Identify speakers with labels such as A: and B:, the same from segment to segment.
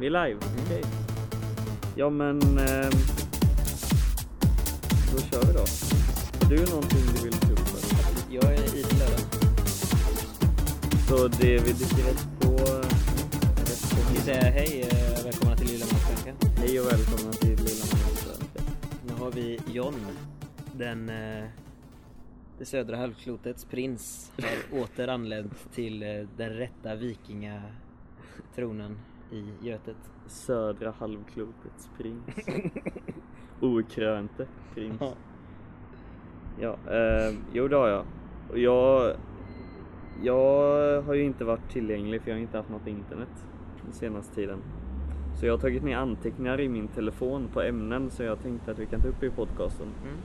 A: Vi är live, okej. Ja men... ehm, då kör vi då. Har du någonting du vill ta upp?
B: Jag är idel.
A: Så det vi dyker rätt på... Rätt på
B: Vi säger hej, eh, välkomna till Lilla Matsvenskan.
A: Hej och välkomna till Lilla Mansson.
B: Nu har vi John, den eh, det södra halvklotets prins, har åter anlänt till eh, den rätta vikingatronen i Götet.
A: Södra halvklotets prins. Okrönte prins.
B: Ja.
A: Ja, eh, jo det har jag. Jag, jag har ju inte varit tillgänglig för jag har inte haft något internet den senaste tiden. Så jag har tagit ner anteckningar i min telefon på ämnen som jag tänkte att vi kan ta upp i podcasten.
B: Mm.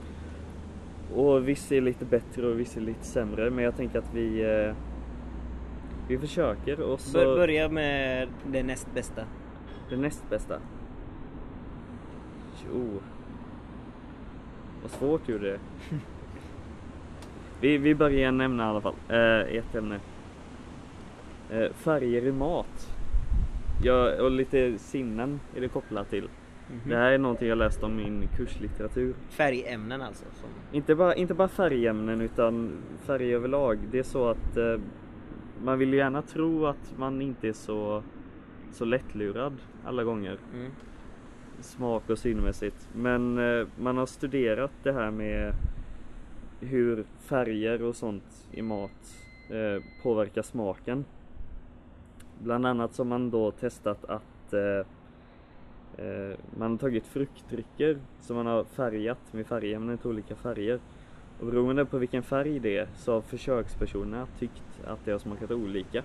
A: Och vissa är lite bättre och vissa är lite sämre men jag tänker att vi eh, vi försöker och så
B: Bör, börja med det näst bästa.
A: det näst bästa. Jo. Vad svårt gjorde det. vi, vi börjar nämna i alla fall. Eh, ett ämne. Eh, färger i mat. Ja, och lite sinnen är det kopplat till.
B: Mhm.
A: Det här är någonting jag läst om i min kurslitteratur.
B: Färgämnen alltså. Som,
A: Inte bara, inte bara färgämnen utan färg överlag. Det är så att eh, man vill ju gärna tro att man inte är så, så lättlurad alla gånger.
B: mm.
A: Smak och synmässigt. Men eh, man har studerat det här med hur färger och sånt i mat eh, påverkar smaken. Bland annat så har man då testat att eh, eh, man har tagit fruktdrycker som man har färgat med färgämnen till olika färger. Och beroende på vilken färg det är så har försökspersonerna tyckt att det har smakat olika.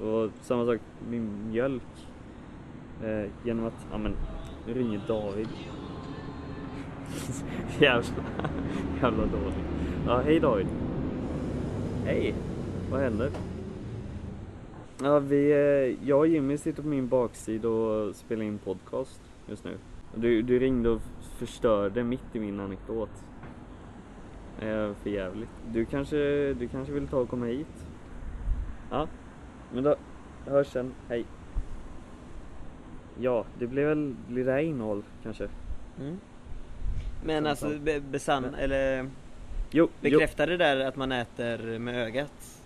A: Och samma sak med mjölk. Eh, genom att, ja men, nu ringer David. jävla, jävla dåligt. Ja, hej David. Hej, vad händer? Ja, vi, eh, jag och Jimmy sitter på min baksida och spelar in podcast just nu. Du, du ringde och förstörde mitt i min anekdot. Eh, för jävligt. Du kanske, du kanske vill ta och komma hit? Ja, men då hörs sen. Hej. Ja, det blir väl blir det här innehåll kanske.
B: Mm. Men
A: Som
B: alltså be, besann,
A: Men-
B: eller
A: Jo,
B: bekräftar det där att man äter med ögat?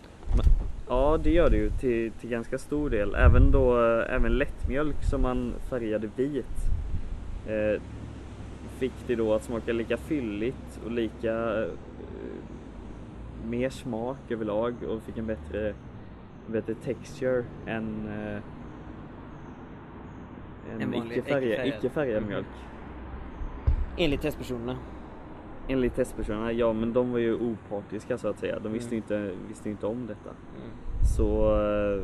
A: Ja, det gör det ju till, till ganska stor del. Även då, även lättmjölk som man färgade vit eh, fick det då att smaka lika fylligt och lika eh, mer smak överlag och fick en bättre, bättre texture än eh,
B: En
A: en icke-färgad
B: icke-färgad.
A: icke-färgad
B: Mhm.
A: mjölk.
B: Enligt testpersonerna.
A: Enligt testpersonerna, ja men de var ju opartiska så att säga. De visste
B: Mm.
A: inte, visste inte om detta.
B: Mm.
A: Så eh,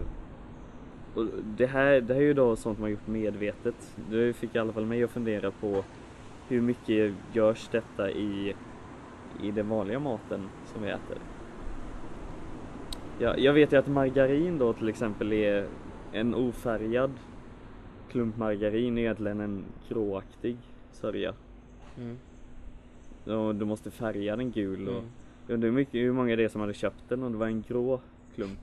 A: och det, här, det här är ju då sånt man gjort medvetet. Det fick i alla fall mig att fundera på hur mycket görs detta i, i den vanliga maten som vi äter. Ja, jag vet ju att margarin då till exempel är en ofärgad klump margarin är egentligen en gråaktig sörja.
B: Mm.
A: Och du måste färga den gul och
B: Mm.
A: jag undrar hur, mycket, hur många det är som hade köpt den om det var en grå klump.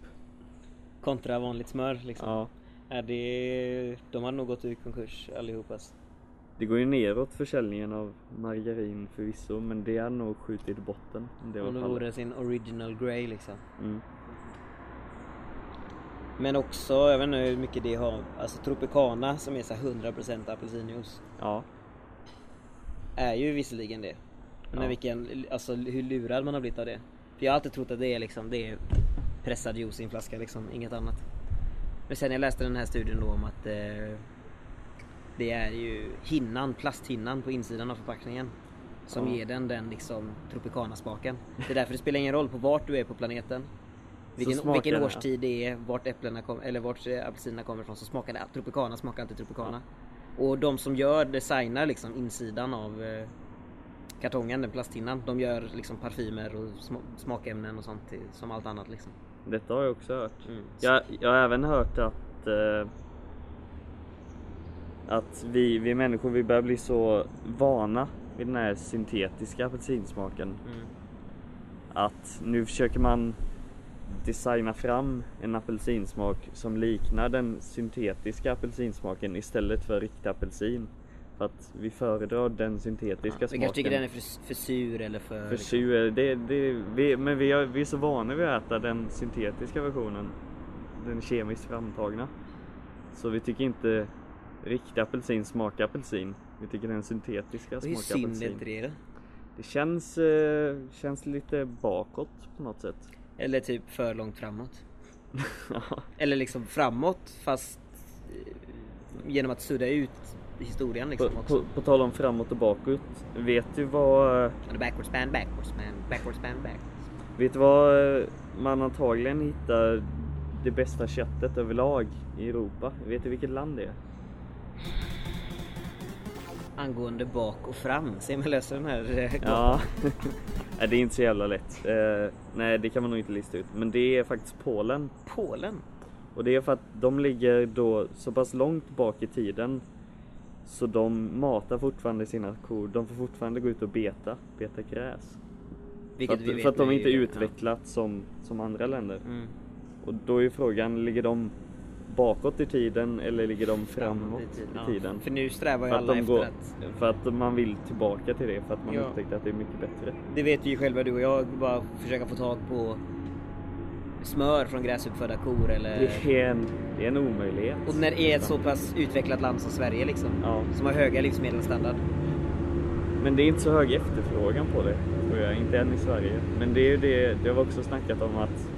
B: Kontra vanligt smör liksom.
A: Ja.
B: Ja, det, de har nog gått i konkurs allihopa.
A: Det går ju neråt försäljningen av margarin förvisso men det är nog skjutit botten. Det var
B: Om det vore sin original grey liksom.
A: Mm.
B: Men också, jag vet inte hur mycket det har, alltså Tropicana som är så här 100% apelsinjuice.
A: Ja,
B: Är ju visserligen det. Men
A: Ja.
B: vilken, alltså hur lurad man har blivit av det. För jag har alltid trott att det är liksom, det är pressad juice i en flaska liksom, inget annat. Men sen jag läste den här studien då om att eh, det är ju hinnan, plasthinnan på insidan av förpackningen. Som
A: Ja.
B: ger den den liksom Tropicana-smaken. Det är därför det spelar ingen roll på vart du är på planeten. Vilken, vilken årstid det är, vart äpplena kom, eller vart apelsinerna kommer ifrån så smakar det, Tropicana smakar alltid Tropicana. Och de som gör, designar liksom insidan av eh, kartongen, den plasthinnan, de gör liksom parfymer och sm- smakämnen och sånt till, som allt annat liksom.
A: detta har jag också hört.
B: Mm.
A: Jag, jag har även hört att eh, att vi, vi människor vi börjar bli så vana vid den här syntetiska apelsinsmaken
B: Mm.
A: att nu försöker man designa fram en apelsinsmak som liknar den syntetiska apelsinsmaken istället för riktig apelsin. För att vi föredrar den syntetiska
B: Vi
A: smaken.
B: kanske tycker den är för, för sur eller för...
A: För
B: liksom-
A: sur, det, det, vi, men vi, har, vi är så vana vid att äta den syntetiska versionen. Den kemiskt framtagna. Så vi tycker inte riktig apelsin smakar apelsin. Vi tycker den syntetiska
B: Det är ju
A: smakar
B: synd
A: apelsin.
B: inte det då.
A: Det känns, eh, känns lite bakåt på något sätt.
B: Eller typ för långt framåt. Eller liksom framåt fast eh, genom att sudda ut historien
A: på,
B: liksom också.
A: på, på tal om framåt och bakåt. Vet du vad,
B: And backwards man, backwards man, backwards man, backwards.
A: vet du vad eh, man antagligen hittar det bästa köttet överlag i Europa? Vet du vilket land det är?
B: Angående bak och fram, se om jag löser den här eh,
A: Ja, nej, det är inte så jävla lätt. Eh, nej, det kan man nog inte lista ut. Men det är faktiskt Polen.
B: Polen.
A: Och det är för att de ligger då så pass långt bak i tiden. Så de matar fortfarande sina kor. De får fortfarande gå ut och beta, beta gräs. För
B: Vilket
A: att,
B: vi vet
A: för att de inte är
B: ja.
A: utvecklat som, som andra länder.
B: Mm.
A: Och då är frågan, ligger de bakåt i tiden eller ligger de framåt
B: Ja,
A: i tiden?
B: För nu strävar ju alla efter
A: går,
B: att
A: för att man vill tillbaka till det, för att man
B: Ja.
A: upptäckte att det är mycket bättre.
B: Det vet ju själva du och jag, bara försöka få tag på smör från gräsuppfödda kor eller...
A: Det är en, det är en omöjlighet.
B: Och när det är ett så pass utvecklat land som Sverige liksom.
A: Ja.
B: Som har höga livsmedelsstandard.
A: Men det är inte så hög efterfrågan på det, tror jag. Inte än i Sverige. Men det är ju det, det har vi också snackat om att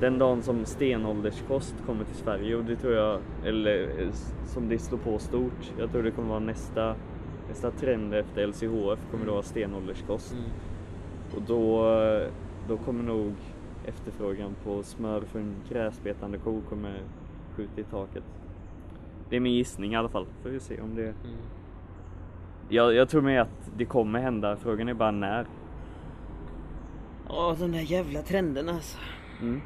A: den dagen som stenålderskost kommer till Sverige och det tror jag, eller som det slår på stort, jag tror det kommer vara nästa, nästa trend efter LCHF kommer det vara stenålderskost.
B: Mm.
A: Och då, då kommer nog efterfrågan på smör för en gräsbetande ko kommer skjuta i taket. Det är min gissning i alla fall, får vi se om det...
B: Mm.
A: Jag, jag tror med att det kommer hända, frågan är bara när.
B: Åh, de där jävla trenderna alltså.
A: Mm.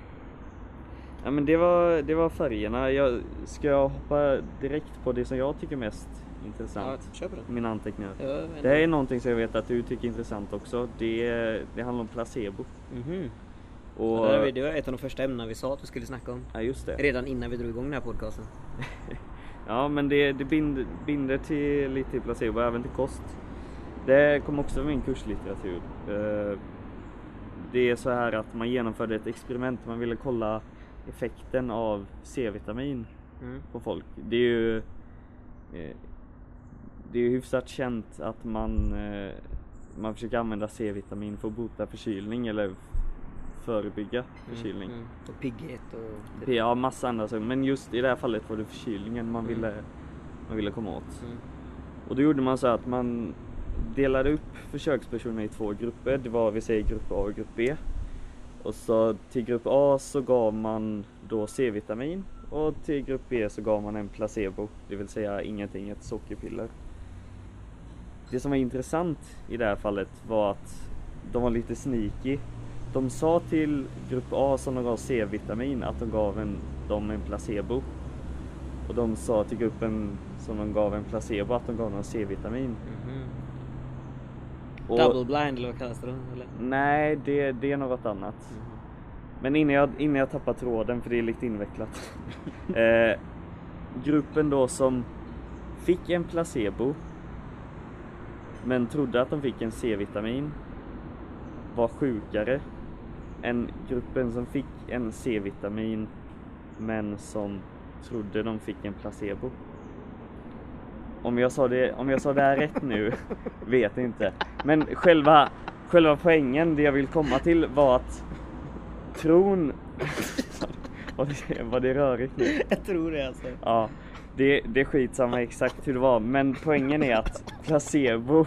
A: Ja men det var, det var färgerna. Jag, ska jag hoppa direkt på det som jag tycker mest
B: Ja,
A: intressant?
B: den.
A: Mina anteckningar.
B: Ja,
A: Det här är någonting som jag vet att du tycker är intressant också. Det, det handlar om placebo.
B: Mhm.
A: Och,
B: Det, var, det var ett av de första ämnena vi sa att vi skulle snacka om.
A: ja just det.
B: Redan innan vi drog igång den här podcasten.
A: Ja men det, det binder, binder till lite till placebo, även till kost. Det kom också från min kurslitteratur. Eh, Det är så här att man genomförde ett experiment, man ville kolla effekten av C-vitamin
B: Mm.
A: på folk. Det är ju eh, Det är ju hyfsat känt att man eh, Man försöker använda C-vitamin för att bota förkylning eller förebygga förkylning.
B: Mm. Och pigghet och...
A: Ja, massa andra saker. Men just i det här fallet var det förkylningen man
B: Mm.
A: ville, man ville komma åt.
B: Mm.
A: Och då gjorde man så att man delade upp försökspersoner i två grupper. Det var vi säger grupp A och grupp B. Och så till grupp A så gav man då C-vitamin och till grupp B så gav man en placebo, det vill säga ingenting, ett sockerpiller. Det som var intressant i det här fallet var att de var lite sneaky. De sa till grupp A som de gav C-vitamin att de gav en, dem en placebo. Och de sa till gruppen som de gav en placebo att de gav dem C-vitamin.
B: Mhm.
A: Och-
B: Double blind eller vad kallas det då? Eller?
A: Nej, det, det är något annat.
B: Mhm.
A: Men innan jag, innan jag tappar tråden, för det är lite invecklat. eh, gruppen då som fick en placebo men trodde att de fick en C-vitamin var sjukare än gruppen som fick en C-vitamin men som trodde de fick en placebo. Om jag sa det, om jag sa det här rätt nu, vet inte. Men själva, själva poängen, det jag vill komma till var att tron... var, det, var det rörigt nu?
B: Jag tror det alltså.
A: Ja, det, det är skitsamma exakt hur det var, men poängen är att placebo,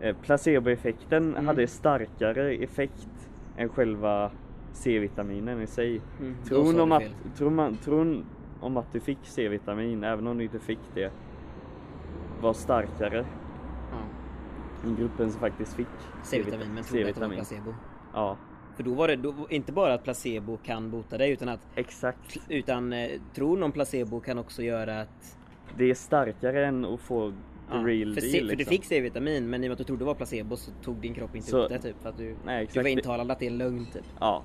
A: eh, placeboeffekten
B: Mm.
A: hade starkare effekt än själva C-vitaminen i sig.
B: Mm,
A: Tron om, att, tron, man, tron om att du fick C-vitamin, även om du inte fick det, var starkare än gruppen som faktiskt fick
B: C-vitamin men trodde att det var placebo.
A: Ja,
B: För då var det då, inte bara att placebo kan bota dig utan att
A: exakt.
B: utan eh, tron om placebo kan också göra att
A: Det är starkare än att få the
B: Ja,
A: real
B: för,
A: deal.
B: C, för du
A: liksom.
B: fick C-vitamin men i och med att du trodde det var placebo så tog din kropp inte
A: Så-
B: upp det typ för att du,
A: Nej,
B: du var intalad att det är lögn typ.
A: Ja.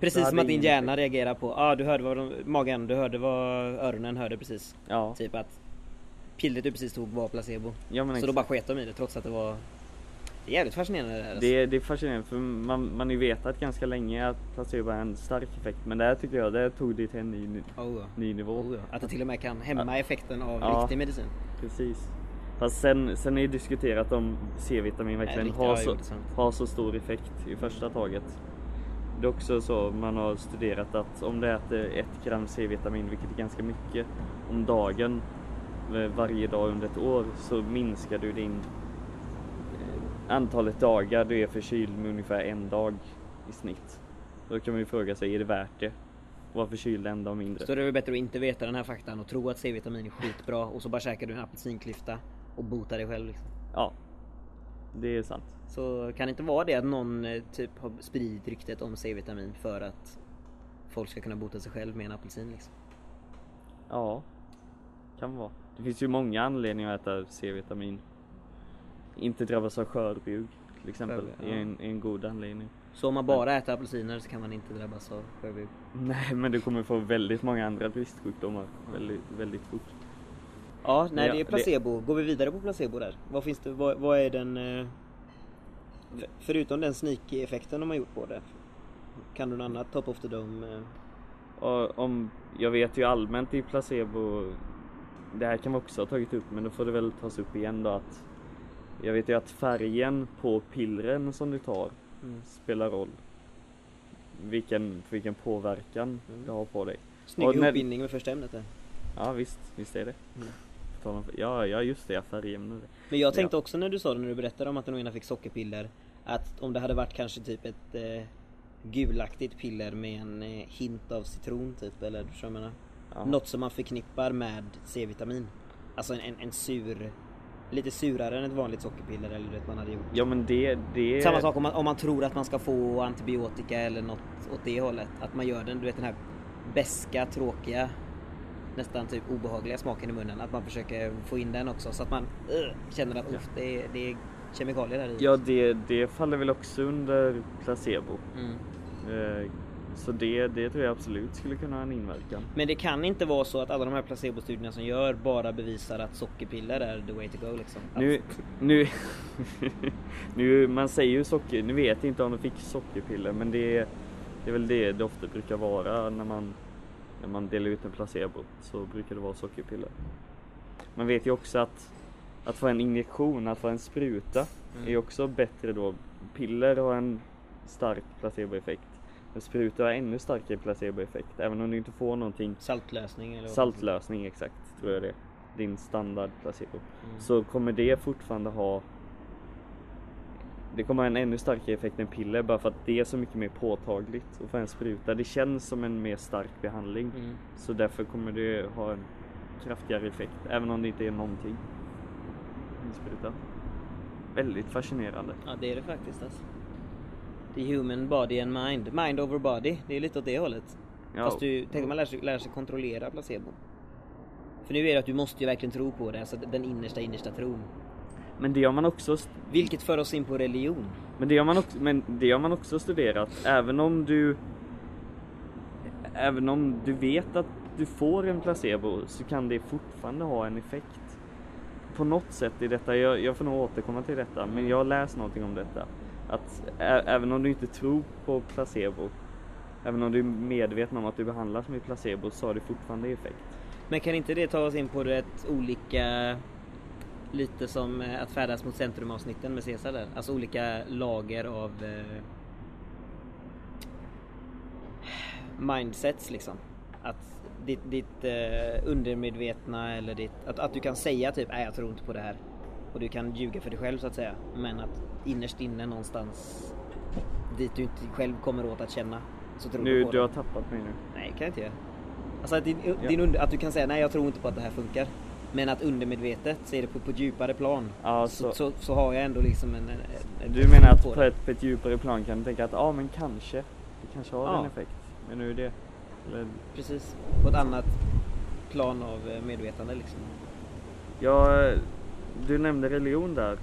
B: Precis som att din hjärna reagerar på, ja ah, du hörde vad de, magen, du hörde vad öronen hörde precis.
A: Ja,
B: Typ att pillret du precis tog var placebo.
A: ja
B: Så då
A: exakt.
B: bara sket de i det trots att det var Det är jävligt fascinerande det här alltså.
A: Det, är- det är fascinerande för man, man har ju vetat ganska länge att placebo har en stark effekt men det här tycker jag, det tog det till en ny,
B: oh,
A: ny nivå.
B: Oh. Att det till och med kan hämma effekten av
A: Ja.
B: riktig medicin.
A: Precis. Fast sen, sen är det diskuterat om C-vitamin verkligen
B: riktigt,
A: har så, har så stor effekt i första taget. Det är också så man har studerat att om du äter ett gram C-vitamin, vilket är ganska mycket, om dagen varje dag under ett år så minskar du din eh, antalet dagar du är förkyld med ungefär en dag i snitt. Då kan man ju fråga sig, är det värt det? Vara förkyld en dag mindre?
B: Så då är det bättre att inte veta den här faktan och tro att C-vitamin är skitbra och så bara käkar du en apelsinklyfta och botar dig själv liksom.
A: Ja, det är sant.
B: Så kan det inte vara det att någon eh, typ har spridit ryktet om C-vitamin för att folk ska kunna bota sig själv med en apelsin liksom.
A: Ja, kan vara. Det finns ju många anledningar att äta C-vitamin. Inte drabbas av skörbjugg till exempel. Det är
B: ja.
A: en, en god anledning.
B: Så om man bara äter apelsiner så kan man inte drabbas av skörbjugg.
A: Nej, men du kommer få väldigt många andra bristsjukdomar väldigt, väldigt fort.
B: Ja, nej
A: Ja,
B: det är
A: det-
B: placebo. Går vi vidare på placebo där? Vad finns det, vad, vad är den... Eh, förutom den sneaky-effekten de har gjort på det. Kan du något annat top of the dome? Eh,
A: Och om, jag vet ju allmänt i placebo, det här kan vi också ha tagit upp men då får det väl tas upp igen då att jag vet ju att färgen på pillren som du tar
B: Mm.
A: spelar roll. Vilken, vilken påverkan
B: Mm.
A: det har på dig.
B: snygg
A: när-
B: ihopbindning med första ämnet där.
A: Ja visst, visst är det.
B: Mm.
A: Ja, ja just det, ja, färgämne.
B: Men jag tänkte också när du sa det, när du berättade om att den ena fick sockerpiller Att om det hade varit kanske typ ett eh, gulaktigt piller med en eh, hint av citron typ eller du jag menar?
A: Ja.
B: Något som man förknippar med C-vitamin Alltså en, en, en sur Lite surare än ett vanligt sockerpiller eller det man hade gjort
A: Ja men det, det...
B: Samma sak om man, om man tror att man ska få antibiotika eller något åt det hållet Att man gör den, du vet den här beska, tråkiga Nästan typ obehagliga smaken i munnen Att man försöker få in den också så att man uh, känner att uff, det, är, det är kemikalier här i
A: Ja det, det faller väl också under placebo.
B: mm.
A: Eh, Så det, det tror jag absolut skulle kunna ha en inverkan.
B: Men det kan inte vara så att alla de här placebostudierna som gör bara bevisar att sockerpiller är the way to go liksom.
A: Nu, nu, nu, man säger ju socker, nu vet jag inte om de fick sockerpiller men det, det är väl det det ofta brukar vara när man, när man delar ut en placebo så brukar det vara sockerpiller. Man vet ju också att att få en injektion, att få en spruta
B: Mm.
A: är också bättre då. Piller har en stark placeboeffekt. En spruta har ännu starkare placeboeffekt även om du inte får någonting
B: Saltlösning eller
A: Saltlösning exakt, tror jag det. Din standard placebo.
B: Mm.
A: Så kommer det fortfarande ha Det kommer ha en ännu starkare effekt än piller bara för att det är så mycket mer påtagligt. Och för en spruta, det känns som en mer stark behandling.
B: Mm.
A: Så därför kommer det ha en kraftigare effekt, även om det inte är någonting. En spruta. Väldigt fascinerande.
B: Ja det är det faktiskt alltså. The human body and mind. Mind over body. Det är lite åt det hållet.
A: Ja,
B: Fast du, tänk om man lär sig, lär sig kontrollera placebo. För nu är det att du måste ju verkligen tro på det, alltså den innersta innersta tron.
A: Men det har man också
B: Vilket för oss in på religion.
A: Men det har man också, men det har man också studerat. Även om du Även om du vet att du får en placebo så kan det fortfarande ha en effekt. På något sätt i detta, jag, jag får nog återkomma till detta, men jag har läst någonting om detta. Att ä, även om du inte tror på placebo, även om du är medveten om att du behandlas med placebo så har det fortfarande effekt.
B: Men kan inte det ta oss in på rätt olika Lite som eh, att färdas mot centrum avsnitten med Caesar där. Alltså olika lager av eh, mindsets liksom. Att ditt, ditt eh, undermedvetna eller ditt, att, att du kan säga typ nej jag tror inte på det här. Och du kan ljuga för dig själv så att säga. Men att innerst inne någonstans dit du inte själv kommer åt att känna så tror
A: Nu,
B: du på
A: du har tappat mig nu.
B: Nej, kan jag inte göra. Alltså att, din,
A: Ja.
B: din under, att du kan säga nej jag tror inte på att det här funkar. Men att undermedvetet ser det på, på ett djupare plan.
A: Ja,
B: så,
A: så-
B: så, så har jag ändå liksom en... en, en
A: Du menar att
B: på
A: ett, på ett djupare plan kan du tänka att ja men kanske, det kanske har
B: Ja.
A: en effekt. Men nu är det, eller,
B: Precis. På ett annat plan av eh, medvetande liksom.
A: ja, du nämnde religion där.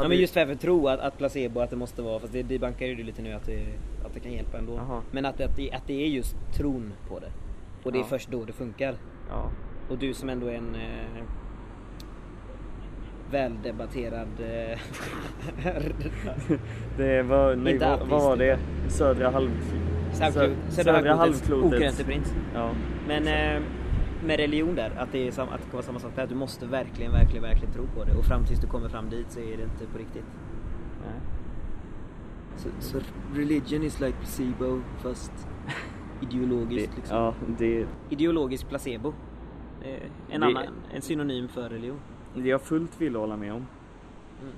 B: Ja men just för att tro att, att placebo, att det måste vara, fast det debankar ju lite nu att det, att det kan hjälpa ändå.
A: Jaha.
B: Men att, att, det, att det är just tron på det. Och det är
A: Ja.
B: först då det funkar.
A: Ja.
B: Och du som ändå är en eh, väldebatterad eh,
A: Det var, nej, vad, vad var det? Södra halv...
B: Södra,
A: Sö-
B: södra halvklotets okrönte prins.
A: Ja.
B: Men eh, med religion där, att det, är sam, att det kan vara samma sak där. Du måste verkligen, verkligen, verkligen tro på det. Och fram tills du kommer fram dit så är det inte på riktigt.
A: Nej.
B: Så, så religion is like placebo fast ideologiskt
A: Det,
B: liksom.
A: ja, det,
B: Ideologisk placebo. En
A: Det-
B: annan, en synonym för religion.
A: det jag fullt vill hålla med om.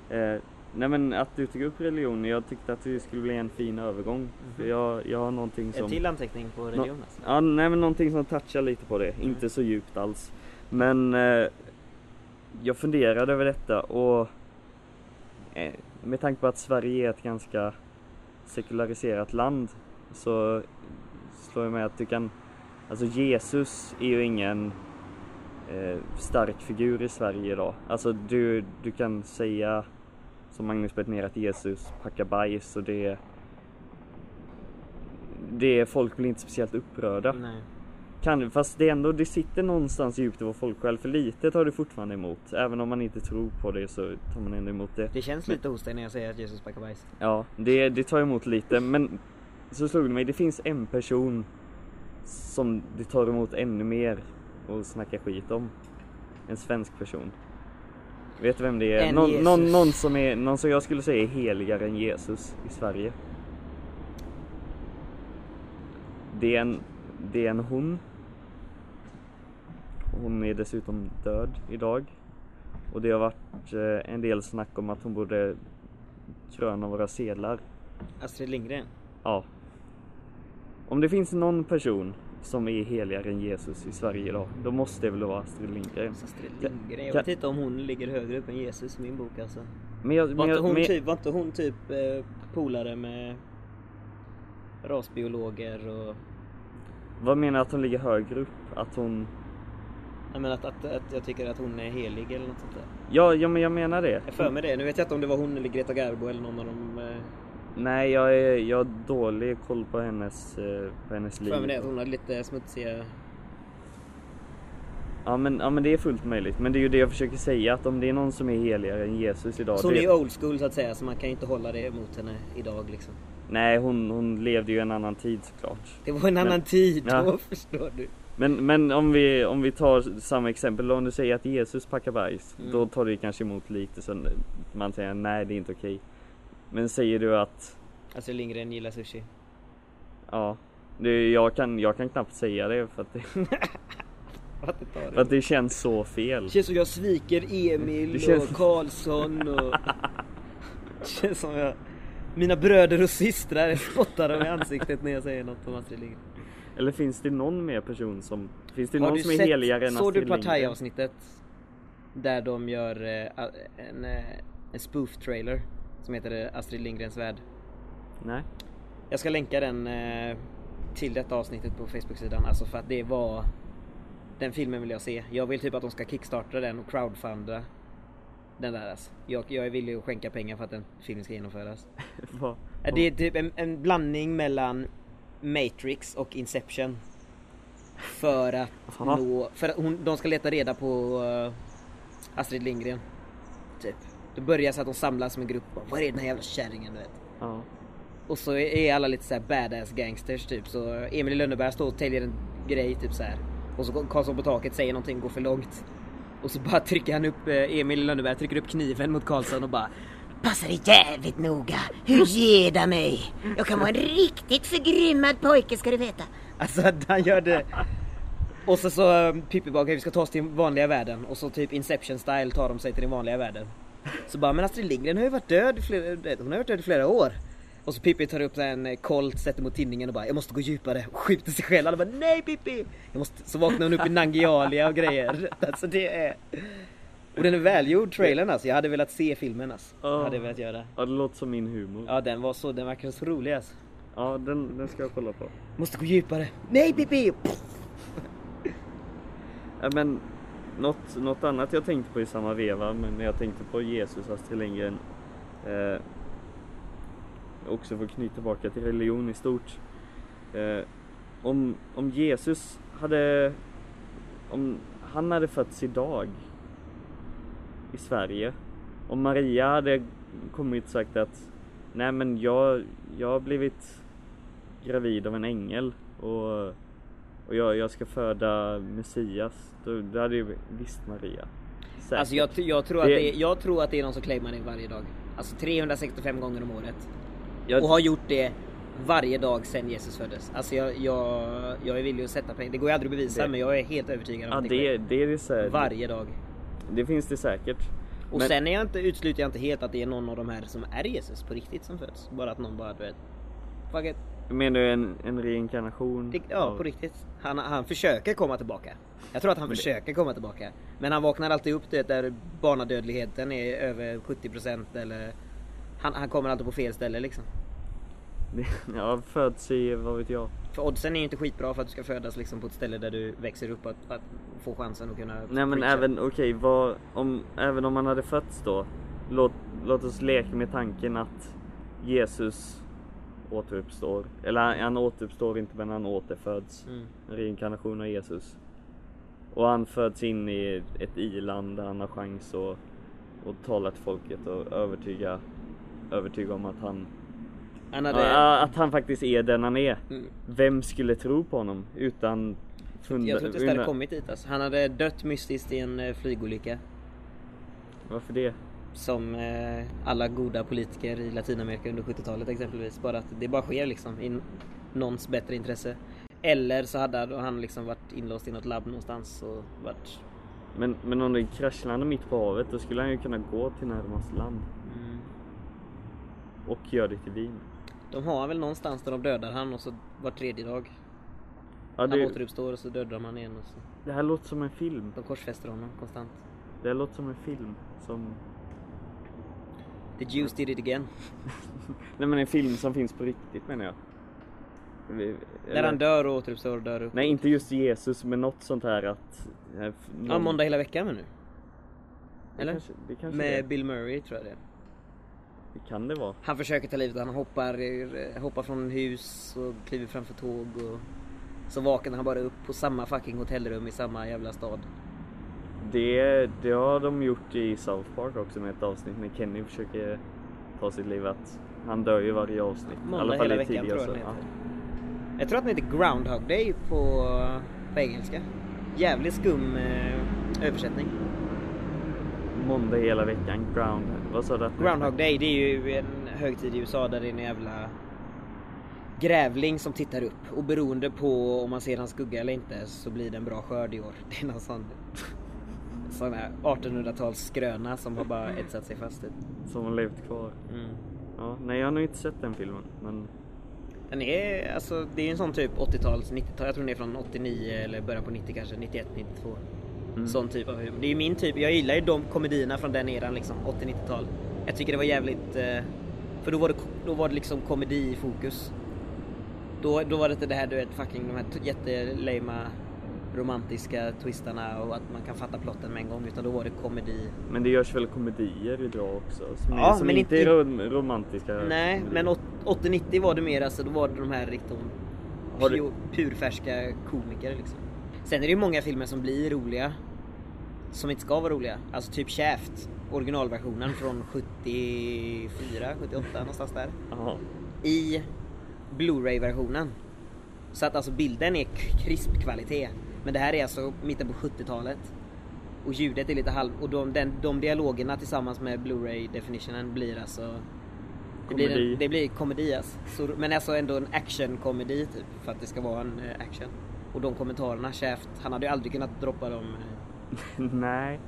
A: Eh, nej men att du tog upp religion, jag tyckte att det skulle bli en fin övergång. För jag, jag har någonting som...
B: En till anteckning på religion alltså.
A: Ja, nej men någonting som touchar lite på det. Inte så djupt alls. Men eh, jag funderade över detta och eh, med tanke på att Sverige är ett ganska sekulariserat land så slår jag med att du kan Alltså Jesus är ju ingen eh, stark figur i Sverige idag. Alltså du, du kan säga som Magnus Bettner att Jesus packar bajs och det det folk blir inte speciellt upprörda.
B: Nej.
A: Kan, fast det är ändå, det sitter någonstans djupt i vår folksjäl för lite tar du fortfarande emot. Även om man inte tror på det så tar man ändå emot det.
B: Det känns lite hos dig när jag säger att Jesus packar bajs.
A: Ja, det, det tar emot lite men så slog det mig, det finns en person som du tar emot ännu mer och snackar skit om. En svensk person. Vet du vem det är? Någon, någon, någon, som är, någon som jag skulle säga är heligare än Jesus i Sverige. Det är en, det är en hon. Hon är dessutom död idag. Och det har varit eh, en del snack om att hon borde kröna våra sedlar.
B: Astrid Lindgren.
A: Ja. Om det finns någon person som är heligare än Jesus i Sverige idag, då måste det väl vara Astrid Lindgren.
B: Astrid
A: Ka-
B: Lindgren. Jag vet inte om hon ligger högre upp än Jesus i min bok alltså.
A: Men jag,
B: Var
A: men
B: inte hon,
A: men,
B: typ, var inte hon typ eh, polare med rasbiologer och...
A: vad menar du att hon ligger högre upp? Att hon...
B: Jag menar att, att, att jag tycker att hon är helig eller något sånt där.
A: Ja, ja men jag menar det.
B: Jag för mig det. Nu vet jag inte om det var hon eller Greta Garbo eller någon av dem. Eh,
A: Nej, jag, är, jag har dålig koll på hennes, eh, på hennes liv.
B: för mig det hon hade lite smutsiga...
A: Ja men, ja men det är fullt möjligt. Men det är ju det jag försöker säga, att om det är någon som är heligare än Jesus idag.
B: Så hon
A: det...
B: är ju old school så att säga, så man kan ju inte hålla det mot henne idag liksom.
A: Nej, hon, hon levde ju en annan tid såklart.
B: Det var en annan
A: Men-
B: tid,
A: Ja.
B: då förstår du.
A: Men, men om, vi, om vi tar samma exempel, om du säger att Jesus packar bajs,
B: Mm.
A: då tar du kanske emot lite så man säger nej det är inte okej. Men säger du att,
B: Astrid Lindgren gillar sushi.
A: ja, det, jag, kan, jag kan knappt säga det för att det, för att det känns så fel.
B: Det känns som jag sviker Emil
A: känns-
B: och Karlsson och... Det känns som jag... Mina bröder och systrar spottar dem i ansiktet när jag säger något om Astrid Lindgren.
A: Eller finns det någon mer person som, finns det
B: Har
A: någon som är
B: sett-
A: heligare än
B: Såg du
A: Astrid Lindgren?
B: Partaj-avsnittet? Där de gör eh, en, eh, en spoof-trailer som heter eh, Astrid Lindgrens Värld.
A: Nej?
B: Jag ska länka den eh, till detta avsnittet på Facebook-sidan, alltså för att det var... Den filmen vill jag se. Jag vill typ att de ska kickstarta den och crowdfunda den där alltså. jag, jag är villig att skänka pengar för att den filmen ska genomföras.
A: Vad-
B: Det är typ en, en blandning mellan Matrix och Inception. För att
A: Aha.
B: nå, för att hon, de ska leta reda på eh, Astrid Lindgren. Typ. Det börjar så att de samlas som en grupp och var är den här jävla kärringen du vet.
A: Ja.
B: Och så är alla lite såhär badass gangsters typ. Så Emil i Lönneberga står och täljer en grej typ så här. Och så Karlsson på taket säger någonting, går för långt. Och så bara trycker han upp, eh, Emil i Lönneberga trycker upp kniven mot Karlsson och bara
C: Passa dig jävligt noga. Hur ger det mig? Jag kan vara en riktigt förgrymmad pojke ska du veta.
B: Alltså han gör det. Och så så um, Pippi bara, okej vi ska ta oss till vanliga världen. Och så typ Inception style tar de sig till den vanliga världen. Så bara, men Astrid Lindgren har ju varit död i flera, hon har varit död i flera år. Och så Pippi tar upp en eh, Colt, sätter mot tinningen och bara, jag måste gå djupare. Och skjuter sig själv. Alla bara, nej Pippi! Jag måste, så vaknar hon upp i Nangialia och grejer. Alltså det är... Och den är välgjord trailern alltså. Jag hade velat se filmen alltså.
A: Ja.
B: Hade jag velat göra.
A: ja, det låter som min humor.
B: Ja den var så, den verkar så rolig alltså.
A: Ja, den, den ska jag kolla på.
B: Måste gå djupare. Nej Pippi!
A: Ja, men något, något annat jag tänkte på i samma veva, men när jag tänkte på Jesus, Astrid Lindgren. Eh, också för att knyta tillbaka till religion i stort. Eh, om, om Jesus hade, om han hade fötts idag i Sverige, om Maria hade kommit och sagt att nej men jag, jag har blivit gravid av en ängel och, och jag, jag ska föda Messias, då, då hade ju visst Maria. Säkert.
B: Alltså jag, jag, tror att
A: Det-
B: det, är- jag tror att det är någon som claimar det varje dag. Alltså 365 gånger om året.
A: Jag-
B: Och har gjort det varje dag sedan Jesus föddes. Alltså jag, jag, jag är villig att sätta pengar. Det går ju aldrig att bevisa
A: Det-
B: men jag är helt övertygad om
A: Ja
B: att det,
A: det, det är det här,
B: Varje dag.
A: Det finns det säkert.
B: Och
A: Men-
B: sen är jag inte, utesluter jag inte helt att det är någon av de här som är Jesus på riktigt som föds. Bara att någon bara du vet. Fuck it.
A: Menar du en, en reinkarnation?
B: Ja
A: av-
B: på riktigt. Han, han försöker komma tillbaka. Jag tror att han
A: Men det-
B: försöker komma tillbaka. Men han vaknar alltid upp det där barnadödligheten är över 70% eller han, han kommer alltid på fel ställe liksom.
A: Ja, föds i, vad vet jag.
B: För oddsen är ju inte skitbra för att du ska födas liksom på ett ställe där du växer upp att, att få chansen att kunna
A: Nej men
B: preacha.
A: även, okej, vad, om, även om man hade fötts då. Låt, låt oss leka med tanken att Jesus återuppstår. Eller han, han återuppstår inte men han återföds.
B: Mm.
A: En reinkarnation av Jesus. Och han föds in i ett i-land där han har chans att, att tala till folket och övertyga, övertyga om att han,
B: Han hade,
A: ja, att han faktiskt är den han är.
B: Mm.
A: Vem skulle tro på honom utan funda,
B: jag tror inte det hade kommit dit alltså. Han hade dött mystiskt i en eh, flygolycka.
A: Varför det?
B: Som eh, alla goda politiker i Latinamerika under 70-talet exempelvis. Bara att det bara sker liksom i någons bättre intresse. Eller så hade han liksom varit inlåst i något labb någonstans och varit...
A: Men, men om det kraschlandade mitt på havet då skulle han ju kunna gå till närmaste land
B: Mm.
A: och göra det till Wien.
B: De har väl någonstans där de dödar han och så var tredje dag.
A: Ja,
B: Han
A: det,
B: återuppstår och så dödar de han igen och så.
A: det här låter som en film.
B: De korsfäster honom konstant.
A: Det här låter som en film. Som...
B: The Jews did it again.
A: Nej men en film som finns på riktigt menar jag. Vi-
B: Där
A: eller-
B: han dör och återuppstår och dör upp.
A: Nej inte just Jesus men något sånt här att... eh, f-
B: Ja,
A: någon-
B: måndag hela veckan men nu.
A: Det
B: Eller?
A: Kanske, det kanske
B: Med
A: det.
B: Bill Murray tror jag det är.
A: det kan det vara.
B: Han försöker ta livet han hoppar, hoppar från hus och kliver framför tåg och så vaknar han bara upp på samma fucking hotellrum i samma jävla stad.
A: Det, det har de gjort i South Park också med ett avsnitt när Kenny försöker ta sitt liv att han dör ju varje avsnitt. I alla
B: Måndag
A: fall
B: hela
A: i
B: veckan
A: tidigare
B: tror jag den heter.
A: ja.
B: Jag tror att den heter Groundhog Day på, på engelska. Jävligt skum eh, översättning.
A: Måndag hela veckan, ground. Vad sa du?
B: Groundhog Day det är ju en högtid i USA där det är en jävla grävling som tittar upp och beroende på om man ser hans skugga eller inte så blir det en bra skörd i år. Det är någon sån sån här 1800-tals skröna som har bara etsat sig fast.
A: Som har levt kvar.
B: Mm.
A: Ja, nej jag har nog inte sett den filmen. Men
B: Den är alltså, det är en sån typ 80-tals, 90-tal, jag tror den är från 89 eller början på 90 kanske, 91, 92.
A: Mm.
B: Sån typ av humor. Det är min typ, jag gillar ju de komedierna från den eran liksom, 80-90-tal. Jag tycker det var jävligt, eh, för då var det, då var det liksom komedi i fokus. Då, då var det inte det här du vet fucking de här jättelama romantiska twistarna och att man kan fatta plotten med en gång utan då var det komedi.
A: Men det görs väl komedier idag också? Som,
B: Ja,
A: är, som
B: men
A: inte är rom romantiska
B: Nej,
A: komedier.
B: men åt- 80-90 var det mer alltså, då var det de här riktigt pur, purfärska komiker liksom. Sen är det ju många filmer som blir roliga. Som inte ska vara roliga. Alltså typ Shaft, originalversionen från 74, 78 någonstans där.
A: Jaha.
B: I Blu-ray-versionen. Så att alltså bilden är krispkvalitet. Men det här är alltså mitten på 70-talet. Och ljudet är lite halv... Och de, den, de dialogerna tillsammans med Blu-ray definitionen blir alltså... Det blir,
A: Komedi.
B: en, det blir komedi alltså. Så, men alltså ändå en actionkomedi typ. För att det ska vara en eh, action. Och de kommentarerna, Shaft, han hade ju aldrig kunnat droppa dem. eh.
A: nej.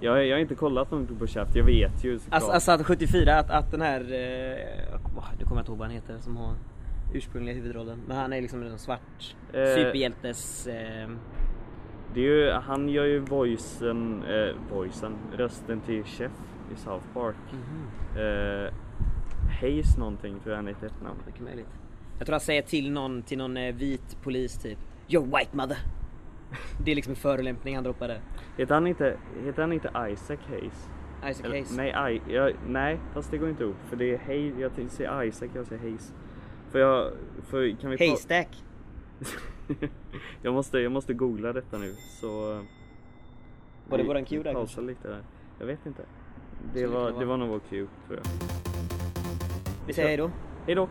A: Jag, jag har inte kollat något på Shaft. Jag vet ju såklart.
B: Alltså, alltså att 74, att, att den här... Eh, nu kommer jag inte ihåg vad han heter som har ursprungliga huvudrollen. Men han är liksom en svart
A: Eh.
B: superhjältes... Eh,
A: Det är ju, han gör ju voicen, eh, voicen, rösten till Chef i South Park.
B: mhm,
A: Eh, Hayes någonting tror jag han heter efternamn.
B: mycket möjligt. Jag tror han säger till någon, till någon eh, vit polis typ. Your white mother. Det är liksom en förolämpning han droppade.
A: Heter han inte, heter han inte Isaac Hayes?
B: Isaac
A: Eller,
B: Hayes.
A: nej, I, jag, nej, fast det går inte ihop. För det är Hayes, jag säga Isaac, jag säger Hayes. För jag, för kan vi
B: Haystack.
A: jag, måste, jag måste googla detta nu så... eh,
B: Var det
A: vi
B: våran cue där
A: pausar lite där. Jag vet inte. Det var, det var nog vår cue tror jag.
B: Vi säger hejdå.
A: Hejdå!